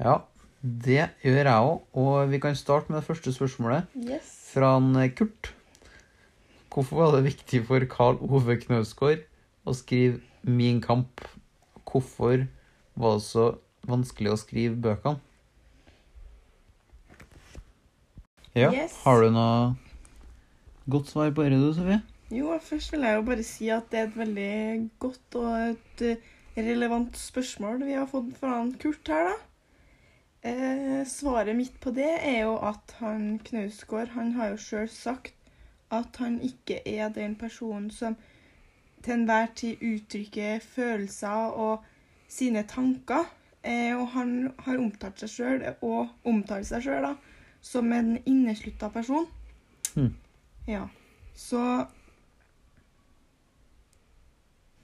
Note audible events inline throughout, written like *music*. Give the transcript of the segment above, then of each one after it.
Ja, det gjør jeg òg. Og vi kan starte med det første spørsmålet Yes. fra en eh, Kurt. Hvorfor var det viktig for Karl Ove Knausgård å skrive Min kamp? Hvorfor var det så vanskelig å skrive bøkene? Ja, Yes. har du noe godt svar på det, du, Sofie? Jo, først vil jeg jo bare si at det er et veldig godt og et eh, relevant spørsmål vi har fått fra Kurt her, da. Eh, svaret mitt på det er jo at han Knausgård han har jo sjøl sagt at han ikke er den personen som til enhver tid uttrykker følelser og sine tanker. Eh, og han har omtalt seg sjøl, og omtaler seg sjøl, da, som en inneslutta person. Mm. Ja. Så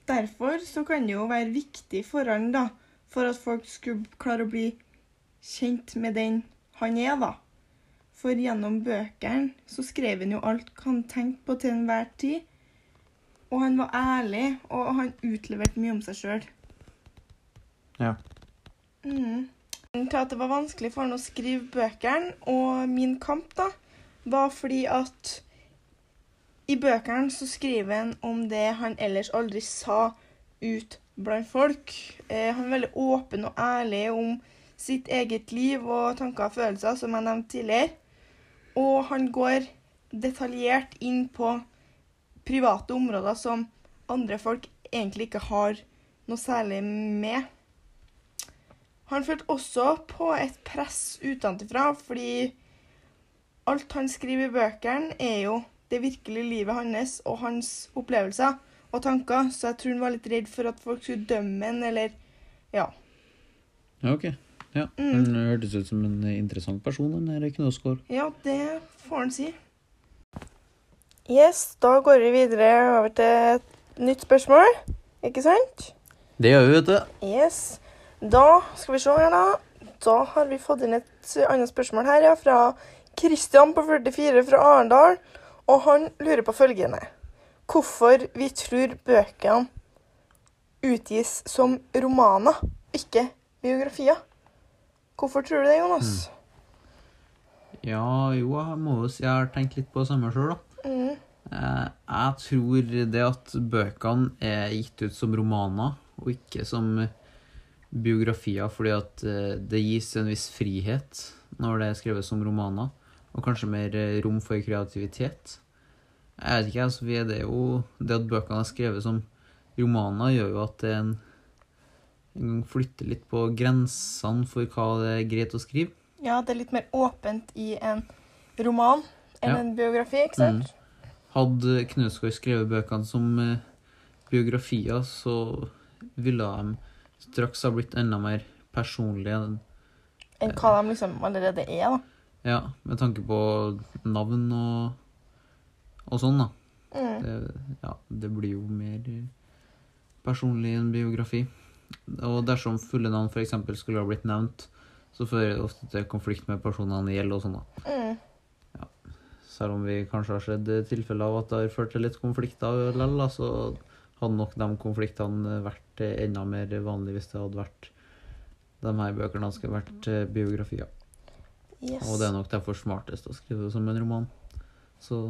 Derfor så kan det jo være viktig for han, da, for at folk skulle klare å bli kjent med den han er, da. For gjennom bøkene så skrev han jo alt han tenkte på til enhver tid. Og han var ærlig, og han utleverte mye om seg sjøl. Ja. Mm. Til at det var vanskelig for han å skrive bøkene og Min kamp, da, var fordi at i bøkene så skriver han om det han ellers aldri sa ut blant folk. Eh, han er veldig åpen og ærlig om sitt eget liv og tanker og følelser, som jeg nevnte tidligere. Og han går detaljert inn på private områder som andre folk egentlig ikke har noe særlig med. Han følte også på et press utenfra, fordi alt han skriver i bøkene, er jo det virkelige livet hans og hans opplevelser og tanker, så jeg tror han var litt redd for at folk skulle dømme ham, eller ja. Ja, ok. Ja. Mm. Hun hørtes ut som en interessant person, den der Knausgård. Ja, det får han si. Yes, da går vi videre over til et nytt spørsmål, ikke sant? Det gjør vi, vet du. Yes. Da skal vi se her, da. Da har vi fått inn et annet spørsmål her, ja, fra Kristian på 44 fra Arendal. Og han lurer på følgende. Hvorfor vi tror bøkene utgis som romaner, ikke biografier? Hvorfor tror du det, Jonas? Ja, jo, jeg må jo si jeg har tenkt litt på det samme sjøl, da. Mm. Eh, Jeg tror det at bøkene er gitt ut som romaner, og ikke som biografier, fordi at eh, det gis en viss frihet når det er skrevet som romaner, og kanskje mer eh, rom for kreativitet. Jeg vet ikke, altså, vi det jo Det at bøkene er skrevet som romaner, gjør jo at det er en, gang flytter litt på grensene for hva det er greit å skrive. Ja, det er litt mer åpent i en roman enn Ja. en biografi, ikke sant? Hadde Knausgård skrevet bøkene som eh, biografier, så ville de straks ha blitt enda mer personlige. Enn hva de liksom allerede er, da. Ja, med tanke på navn og, og sånn, da. Mm. Det, ja, det blir jo mer personlig enn biografi. Og dersom fulle navn f.eks. skulle ha blitt nevnt, så fører det ofte til konflikt med personene det gjelder og sånn. Mm. Selv om vi kanskje har sett tilfeller av at det har ført til litt konflikter likevel, så hadde nok de konfliktene vært enda mer vanlig hvis det hadde vært de her bøkene skulle vært eh, biografier. Yes. Og det er nok derfor smartest å skrive det som en roman. Så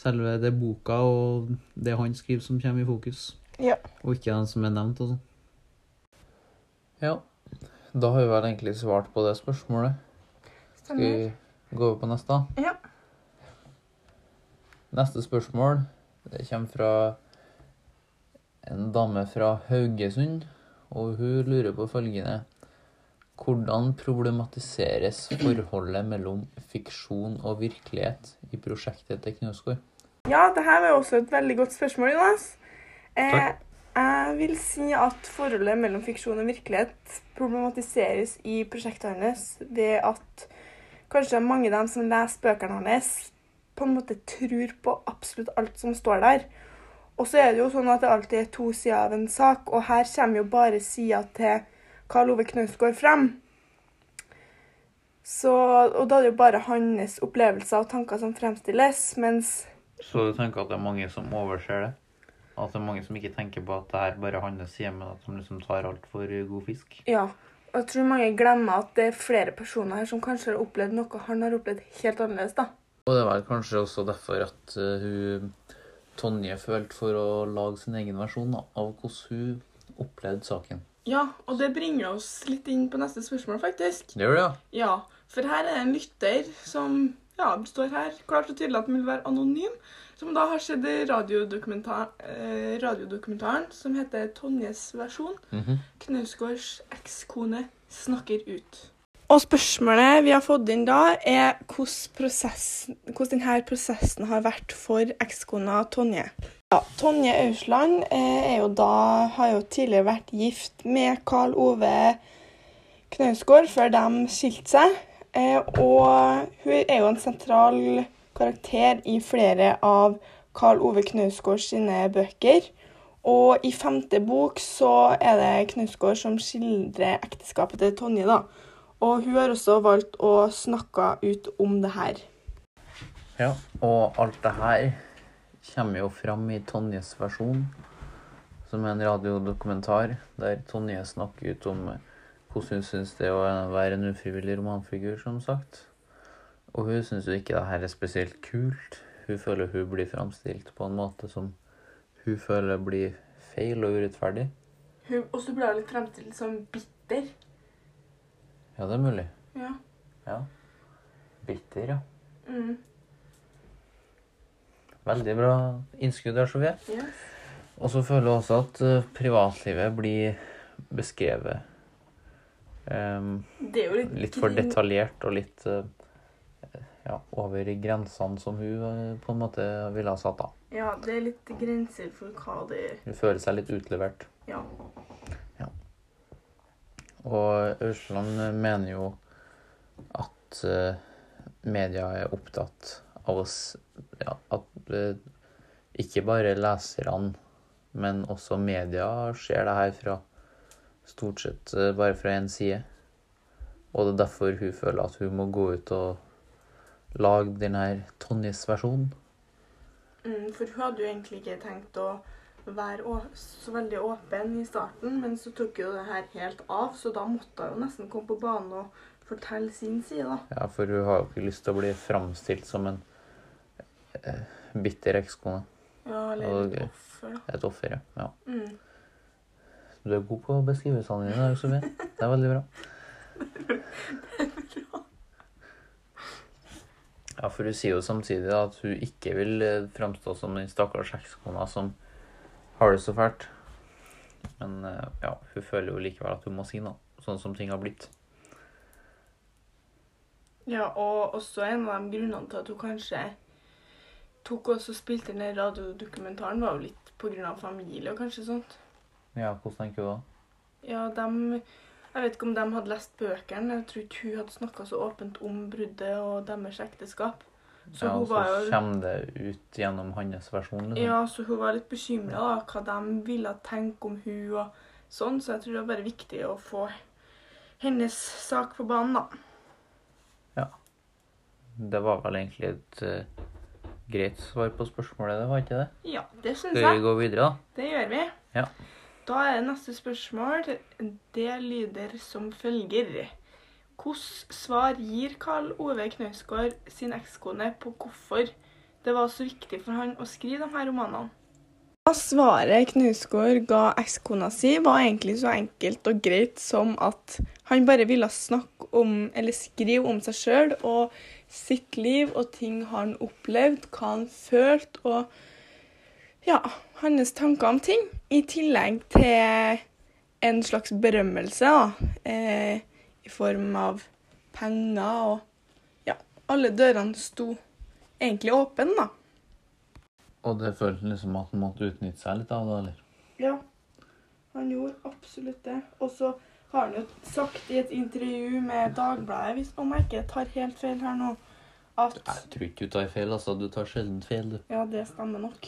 selve det boka og det han skriver som kommer i fokus, Ja. og ikke den som er nevnt og sånn. Ja, da har vi vel egentlig svart på det spørsmålet. Skal vi gå over på neste? Ja. Neste spørsmål det kommer fra en dame fra Haugesund, og hun lurer på følgende Hvordan problematiseres forholdet mellom fiksjon og virkelighet i prosjektet til Knausgård? Ja, det her var også et veldig godt spørsmål, Jonas. Eh, Takk. Jeg vil si at forholdet mellom fiksjon og virkelighet problematiseres i prosjektet hans ved at kanskje mange av dem som leser bøkene hans, på en måte tror på absolutt alt som står der. Og så er det jo sånn at det alltid er to sider av en sak, og her kommer jo bare sida til Karl Ove Knausgård frem. Så, og da er det jo bare hans opplevelser og tanker som fremstilles, mens Så du tenker at det er mange som overser det? At det er mange som ikke tenker på at det her bare handles hjemme, at de liksom tar alt for god fisk? Ja, Og jeg tror mange glemmer at det er flere personer her som kanskje har opplevd noe han har opplevd helt annerledes. da. Og det er vel kanskje også derfor at eh, hun Tonje følte for å lage sin egen versjon da, av hvordan hun opplevde saken. Ja, og det bringer oss litt inn på neste spørsmål, faktisk. Det gjør det, ja. Ja, for her er det en lytter som ja, det står her klart og tydelig at den vil være anonym, som da har sett radiodokumentar, eh, radiodokumentaren som heter Tonjes versjon. Mhm. Knausgårds ekskone snakker ut. Og spørsmålet vi har fått inn da, er hvordan, prosessen, hvordan denne prosessen har vært for ekskona Tonje. Ja, Tonje Ausland eh, er jo da, har jo tidligere vært gift med Karl Ove Knausgård før de skilte seg. Eh, og hun er jo en sentral karakter i flere av Karl Ove Knausgård sine bøker. Og i femte bok så er det Knausgård som skildrer ekteskapet til Tonje, da. Og hun har også valgt å snakke ut om det her. Ja, og alt det her kommer jo fram i Tonjes versjon, som er en radiodokumentar der Tonje snakker ut om hvordan hun syns det å være en ufrivillig romanfigur, som sagt. Og hun syns jo ikke det her er spesielt kult. Hun føler hun blir framstilt på en måte som hun føler blir feil og urettferdig. Hun blir hun litt fremstilt som bitter. Ja, det er mulig. Ja. Ja. Bitter, ja. Mm. Veldig bra innskudd der, Sofie. Yes. Og så føler hun også at eh, privatlivet blir beskrevet Det er jo litt litt for detaljert og litt eh, ja, over grensene som hun eh, på en måte ville ha satt av. Ja, det er litt grenser for hva det Hun føler seg litt utlevert. Ja. Og Ausland mener jo at eh, media er opptatt av oss ja, At ikke bare leserne, men også media ser det her fra stort sett eh, bare fra én side. Og det er derfor hun føler at hun må gå ut og lage den her Tonjes versjon. Mm, for hun hadde jo egentlig ikke tenkt å være så veldig åpen i starten, men så tok jo det her helt av, så da måtte hun jo nesten komme på banen og fortelle sin side, da. Ja, for hun har jo ikke lyst til å bli framstilt som en eh, bitter ekskone. Ja, eller et offer, da. Et offer, ja. ja. Mm. Du er god på beskrivelsene dine, Sofie. Det er veldig bra. Ja, for hun sier jo samtidig at hun ikke vil eh, framstå som den stakkars ekskona som har det så fælt. Men eh, ja, hun føler jo likevel at hun må si noe, sånn som ting har blitt. Ja, og også en av de grunnene til at hun kanskje tok og spilte den radiodokumentaren, var jo litt av familie og kanskje sånt. Ja, hvordan tenker du da? Ja, de Jeg vet ikke om de hadde lest bøkene. Jeg tror ikke hun hadde snakka så åpent om bruddet og deres ekteskap. Så ja, hun så var jo kommer det ut gjennom hans versjon, liksom. Ja, så hun var litt bekymra hva de ville tenke om hun og sånn, så jeg tror det var bare viktig å få hennes sak på banen, da. Ja. Det var vel egentlig et uh, greit svar på spørsmålet, det var ikke det? Ja, det syns Skal vi gå videre, da? Det gjør vi. Ja. Da er neste spørsmål. Det lyder som følger. Hvilket svar gir Karl Ove Knausgård sin ekskone på hvorfor det var så viktig for han å skrive de her romanene? Svaret Knausgård ga ekskona si, var egentlig så enkelt og greit som at han bare ville snakke om, eller skrive om seg sjøl og sitt liv og ting han opplevde, hva han følte, og ja, hans tanker om ting. I tillegg til en slags berømmelse, da, eh, i form av penger og ja, alle dørene sto egentlig åpne, da. Og det føltes liksom at han måtte utnytte seg litt av det, eller? Ja, han gjorde absolutt det. Og så har han jo sagt i et intervju med Dagbladet, hvis om jeg ikke tar helt feil her nå, at Jeg tror ikke du tar feil, altså. Du tar sjelden feil, du. Ja, det stemmer nok.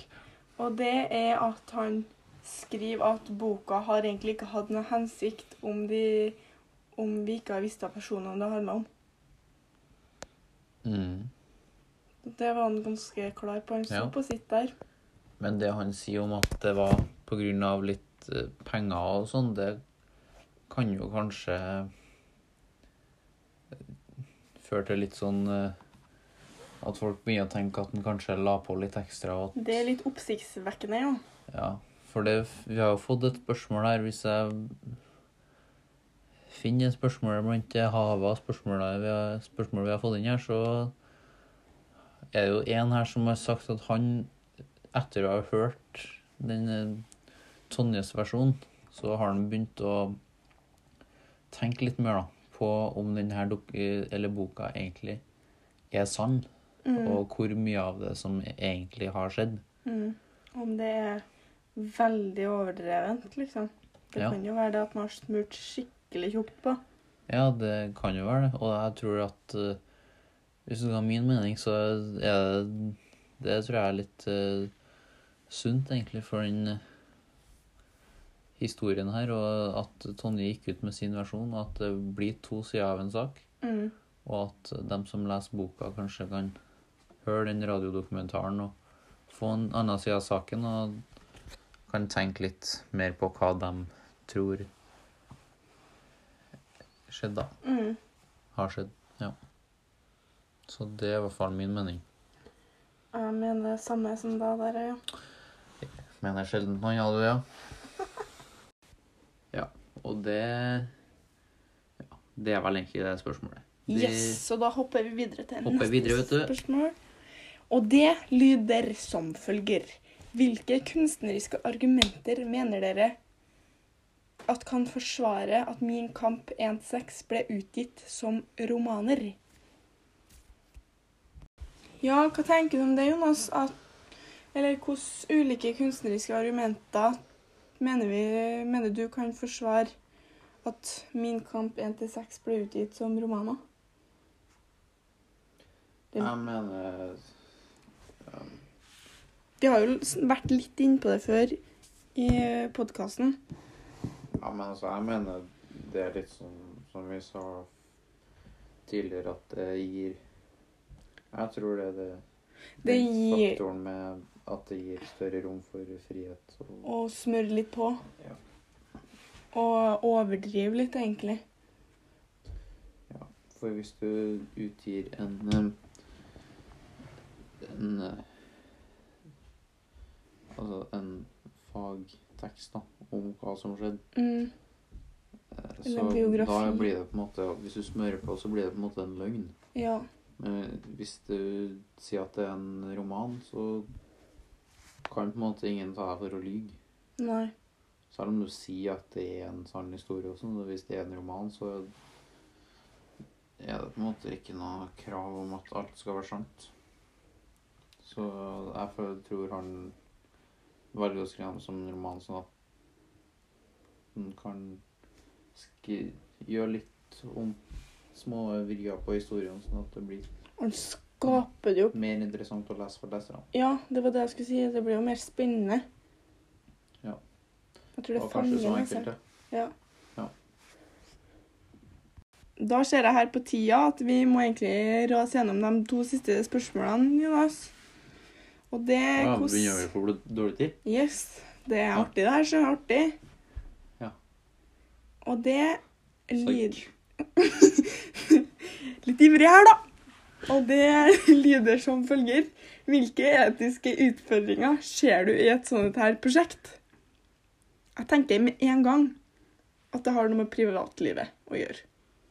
Og det er at han skriver at boka har egentlig ikke hatt noen hensikt om, de, om vi ikke har visst av personene det handler om. Mm. Det var han ganske klar på. Han sto Ja. på sitt der. Men det han sier om at det var av litt eh, penger og sånn, det kan jo kanskje føre til litt sånn eh, at folk begynner å tenke at den kanskje la på litt ekstra. At, Det er litt oppsiktsvekkende, ja. ja, for det, vi har jo fått et spørsmål her. Hvis jeg finner et spørsmål blant havet av spørsmål vi har, spørsmål vi har fått inn her, så er det jo en her som har sagt at han, etter å ha hørt den eh, Tonjes versjon, så har han begynt å tenke litt mer da, på om denne boka egentlig er sann, Mm. og hvor mye av det som egentlig har skjedd. Mm. Om det er veldig overdrevent, liksom. Det Ja. kan jo være det at man har smurt skikkelig tjukt på. Ja, det kan jo være det. Og jeg tror at uh, hvis du skal ha min mening, så er det Det tror jeg er litt uh, sunt, egentlig, for den uh, historien her. Og at Tonje gikk ut med sin versjon, og at det blir to sider av en sak. Mm. Og at dem som leser boka, kanskje kan høre den radiodokumentaren og få en annen side av saken, og kan tenke litt mer på hva de tror skjedde, da. Mm. Har skjedd, ja. Så det er i hvert fall min mening. Jeg mener det samme som deg der, ja. Jeg Mener sjelden noe, ja, du, *laughs* ja. Ja, og det ja, Det er vel egentlig det spørsmålet. Yes, så da hopper vi videre til Hopper videre, vet du. spørsmål. Og det lyder som følger. Hvilke kunstneriske argumenter mener dere at kan forsvare at Min kamp 1.6 ble utgitt som romaner? Ja, hva tenker du om det, Jonas? At, eller hvilke ulike kunstneriske argumenter mener, vi, mener du kan forsvare at Min kamp 1.6 ble utgitt som romaner? Jeg mener Vi har jo vært litt innpå det før i podkasten. Ja, men altså, jeg mener det er litt sånn som vi sa tidligere, at det gir Jeg tror det er det Det gir- faktoren med at det gir større rom for frihet. Og, Og smøre litt på. Ja. Og overdrive litt, egentlig. Ja, for hvis du utgir en en Altså en fagtekst da, om hva som skjedde, Mm. eh, så da blir det på en måte Hvis du smører på, så blir det på en måte en løgn. Ja. Men hvis du sier at det er en roman, så kan på en måte ingen ta deg for å lyge. Nei. Selv om du sier at det er en sann historie også. og Hvis det er en roman, så er det på en måte ikke noe krav om at alt skal være sant. Så jeg tror han velger å skrive den som en roman, sånn at han kan gjøre litt om små vrier på historien, sånn at det blir Han skaper det jo mer interessant å lese for leserne. Ja, det var det jeg skulle si. Det blir jo mer spennende. Ja. Jeg tror det er enkelt, Altså. ja. Ja. Ja. Da ser jeg her på tida at vi må egentlig rase gjennom de to siste spørsmålene, Jonas. Og det Ja, hvordan begynner vi å få dårlig tid? Yes. Det er artig, det er Så artig. Ja. Og det lyder *laughs* Litt ivrig her, da. Og det *laughs* lyder som følger. Hvilke etiske utfordringer ser du i et sånt her prosjekt? Jeg tenker med en gang at det har noe med privatlivet å gjøre.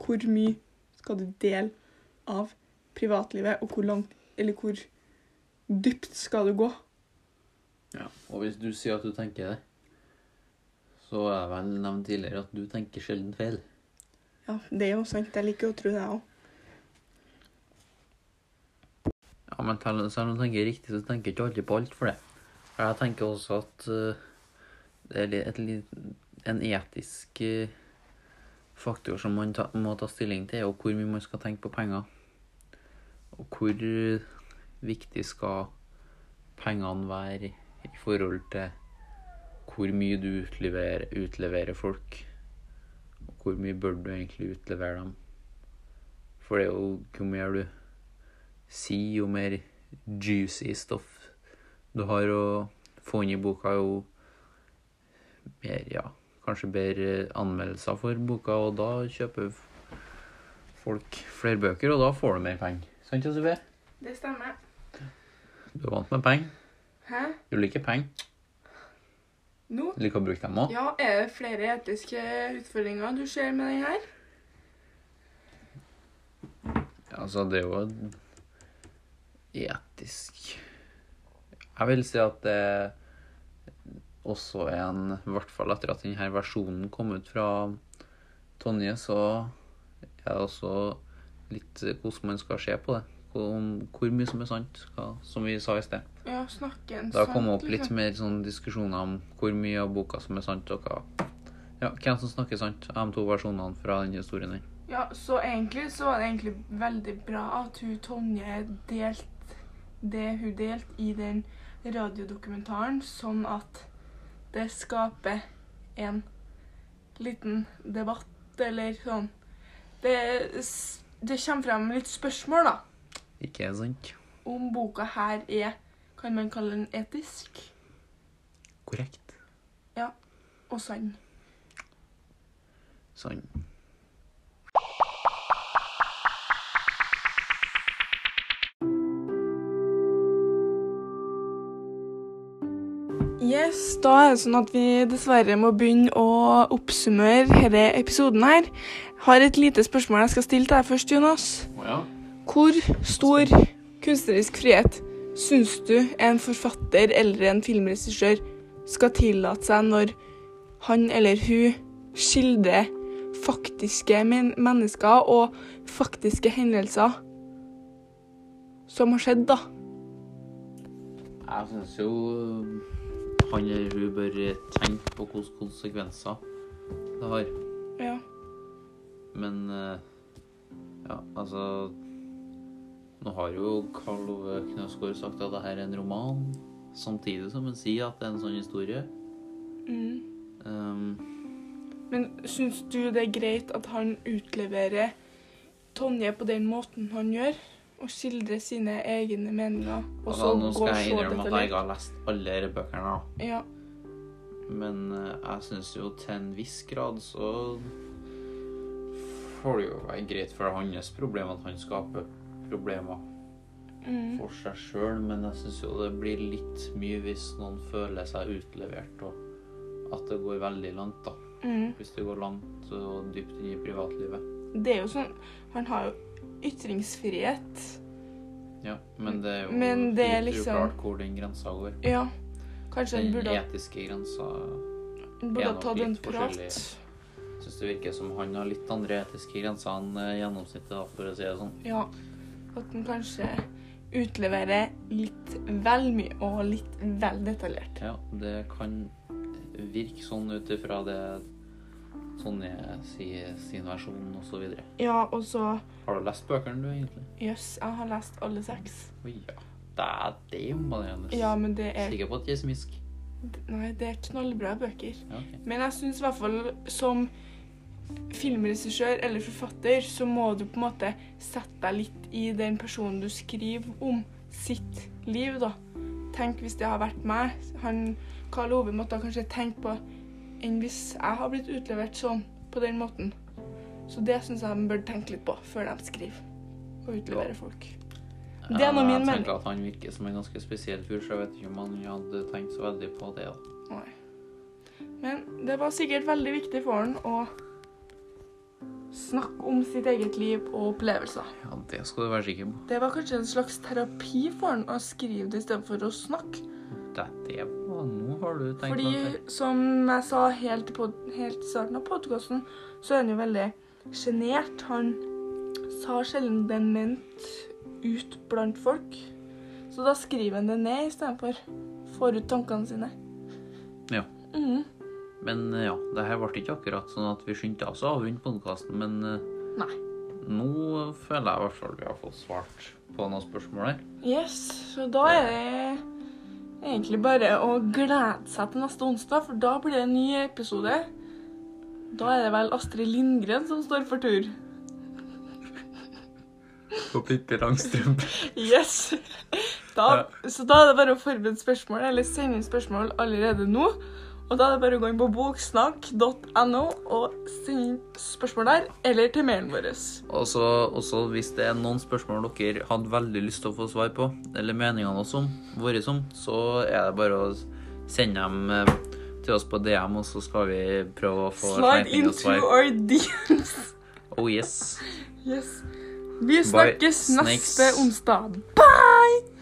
Hvor mye skal du dele av privatlivet, og hvor langt, eller hvor dypt skal du gå? Ja. Og hvis du sier at du tenker det, så er det vel nevnt tidligere at du tenker sjelden feil. Ja, det er jo sant. Jeg liker å tro det, jeg òg. Ja, men selv om du tenker riktig, så tenker jeg ikke alltid på alt for det. Jeg tenker også at uh, det er et, en etisk uh, faktor som man ta, må ta stilling til, og hvor mye man skal tenke på penger. Og hvor viktig skal pengene være i forhold til hvor mye du utleverer, utleverer folk. Og hvor mye bør du egentlig utlevere dem. For det er jo jo mer du sier, jo mer juicy stoff du har å få inn i boka, jo mer, ja, kanskje bedre anmeldelser for boka, og da kjøper folk flere bøker, og da får du mer penger. Sant, Josefie? Det stemmer. Du er vant med penger. Hæ? Du liker penger. Nå? Du liker å bruke dem òg. Ja, er det flere etiske utfordringer du ser med den her? Ja, Altså, det er jo etisk Jeg vil si at det også en I hvert fall etter at denne versjonen kom ut fra Tonje, så er det også litt hvordan man skal se på det. Hvor, hvor mye som er sant, hva, som vi sa i sted. Ja, snakke en Det har sant, kommet opp litt liksom. mer sånn diskusjoner om hvor mye av boka som er sant, og hva Ja, hvem som snakker sant av de to versjonene fra denne historien her. Ja, så egentlig så var det egentlig veldig bra at hun Tonje delte det hun delte i den radiodokumentaren, sånn at det skaper en liten debatt, eller sånn Det, det kommer frem litt spørsmål, da, Ikke sant? om boka her er Kan man kalle den etisk Korrekt. Ja. og sann? Sann. Yes, da er det sånn at vi dessverre må begynne å oppsummere denne episoden her. Har et lite spørsmål jeg skal stille til deg først, Jonas. Å ja. Hvor stor kunstnerisk frihet syns du en forfatter eller en filmregissør skal tillate seg når han eller hun skildrer faktiske men mennesker og faktiske hendelser som har skjedd, da? Jeg syns jo han eller hun bør tenke på hvilke konsekvenser det har. Ja. Men eh, ja, altså Nå har jo Karl Ove Knausgård sagt at dette er en roman, samtidig som han sier at det er en sånn historie. Mm. Um, Men syns du det er greit at han utleverer Tonje på den måten han gjør? Og skildrer sine egne meninger? Og altså, nå skal jeg innrømme at jeg ikke har lest alle disse bøkene. Ja. Men eh, jeg syns jo til en viss grad så får det jo være greit for hans problem at han skaper problemer Mm. for seg sjøl, men jeg syns jo det blir litt mye hvis noen føler seg utlevert, og at det går veldig langt, da. Mm. Hvis det går langt og dypt inn i privatlivet. Det er jo sånn Han har jo ytringsfrihet. Ja, men det er jo Men det er liksom- uklart hvor den grensa går. Ja. Kanskje Den burde, den etiske grensa burde er nok tatt en litt prat. Jeg syns det virker som han har litt andre etiske grenser enn eh, gjennomsnittet, for å si det sånn. Ja. At den kanskje utleverer litt vel mye og litt vel detaljert. Ja, det kan virke sånn ut ifra det Sonje sier sin versjon, og så videre. Ja, og så Har du lest bøkene, du, egentlig? Jøss, jeg har lest alle seks. Oi, ja. Det er det imponerende. Ja, men det er Sikker på at jeg er smisk? Nei, det er knallbra bøker. Ja, okay. Men jeg syns i hvert fall som filmregissør eller forfatter, så må du på en måte sette deg litt i den personen du skriver om sitt liv, da. Tenk hvis det har vært meg. Han, Karl Ove måtte kanskje tenke på enn hvis jeg har blitt utlevert sånn, på den måten. Så det syns jeg de bør tenke litt på før de skriver og utleverer folk. Det er nå min mening. Jeg tenker at han virker som en ganske spesiell fyr, så jeg vet ikke om han hadde tenkt så veldig på det. da. Nei. Men det var sikkert veldig viktig for han å snakke om sitt eget liv og opplevelser. Ja, det skal du være sikker på. Det var kanskje en slags terapi for han å skrive det istedenfor å snakke. Det, det var Nå har du tenkt Fordi, noe. som jeg sa helt i starten av podkasten, så er han jo veldig sjenert. Han sa sjelden det ment ut blant folk. Så da skriver han det ned istedenfor. Får ut tankene sine. Ja. Mhm. Men eh, ja, det her ble ikke akkurat sånn at vi skyndte oss å avrunde podkasten, men eh, Nei. nå føler jeg i hvert fall vi har fått svart på noen spørsmål her. Yes, så da er det egentlig bare å glede seg til neste onsdag, for da blir det en ny episode. Da er det vel Astrid Lindgren som står for tur. På Pippi Langstrømpe. Yes! Da, så da er det bare å forberede spørsmål, eller sende inn spørsmål allerede nå. Og da er det bare å gå inn på boksnakk.no og sende inn spørsmål der, eller til mailen vår. Og så også hvis det er noen spørsmål dere hadde veldig lyst til å få svar på, eller meningene også, våre om, så er det bare å sende dem eh, til oss på DM, og så skal vi prøve å få Slide into our DMs. Oh yes. Yes. Vi snakkes neste onsdag. Bye!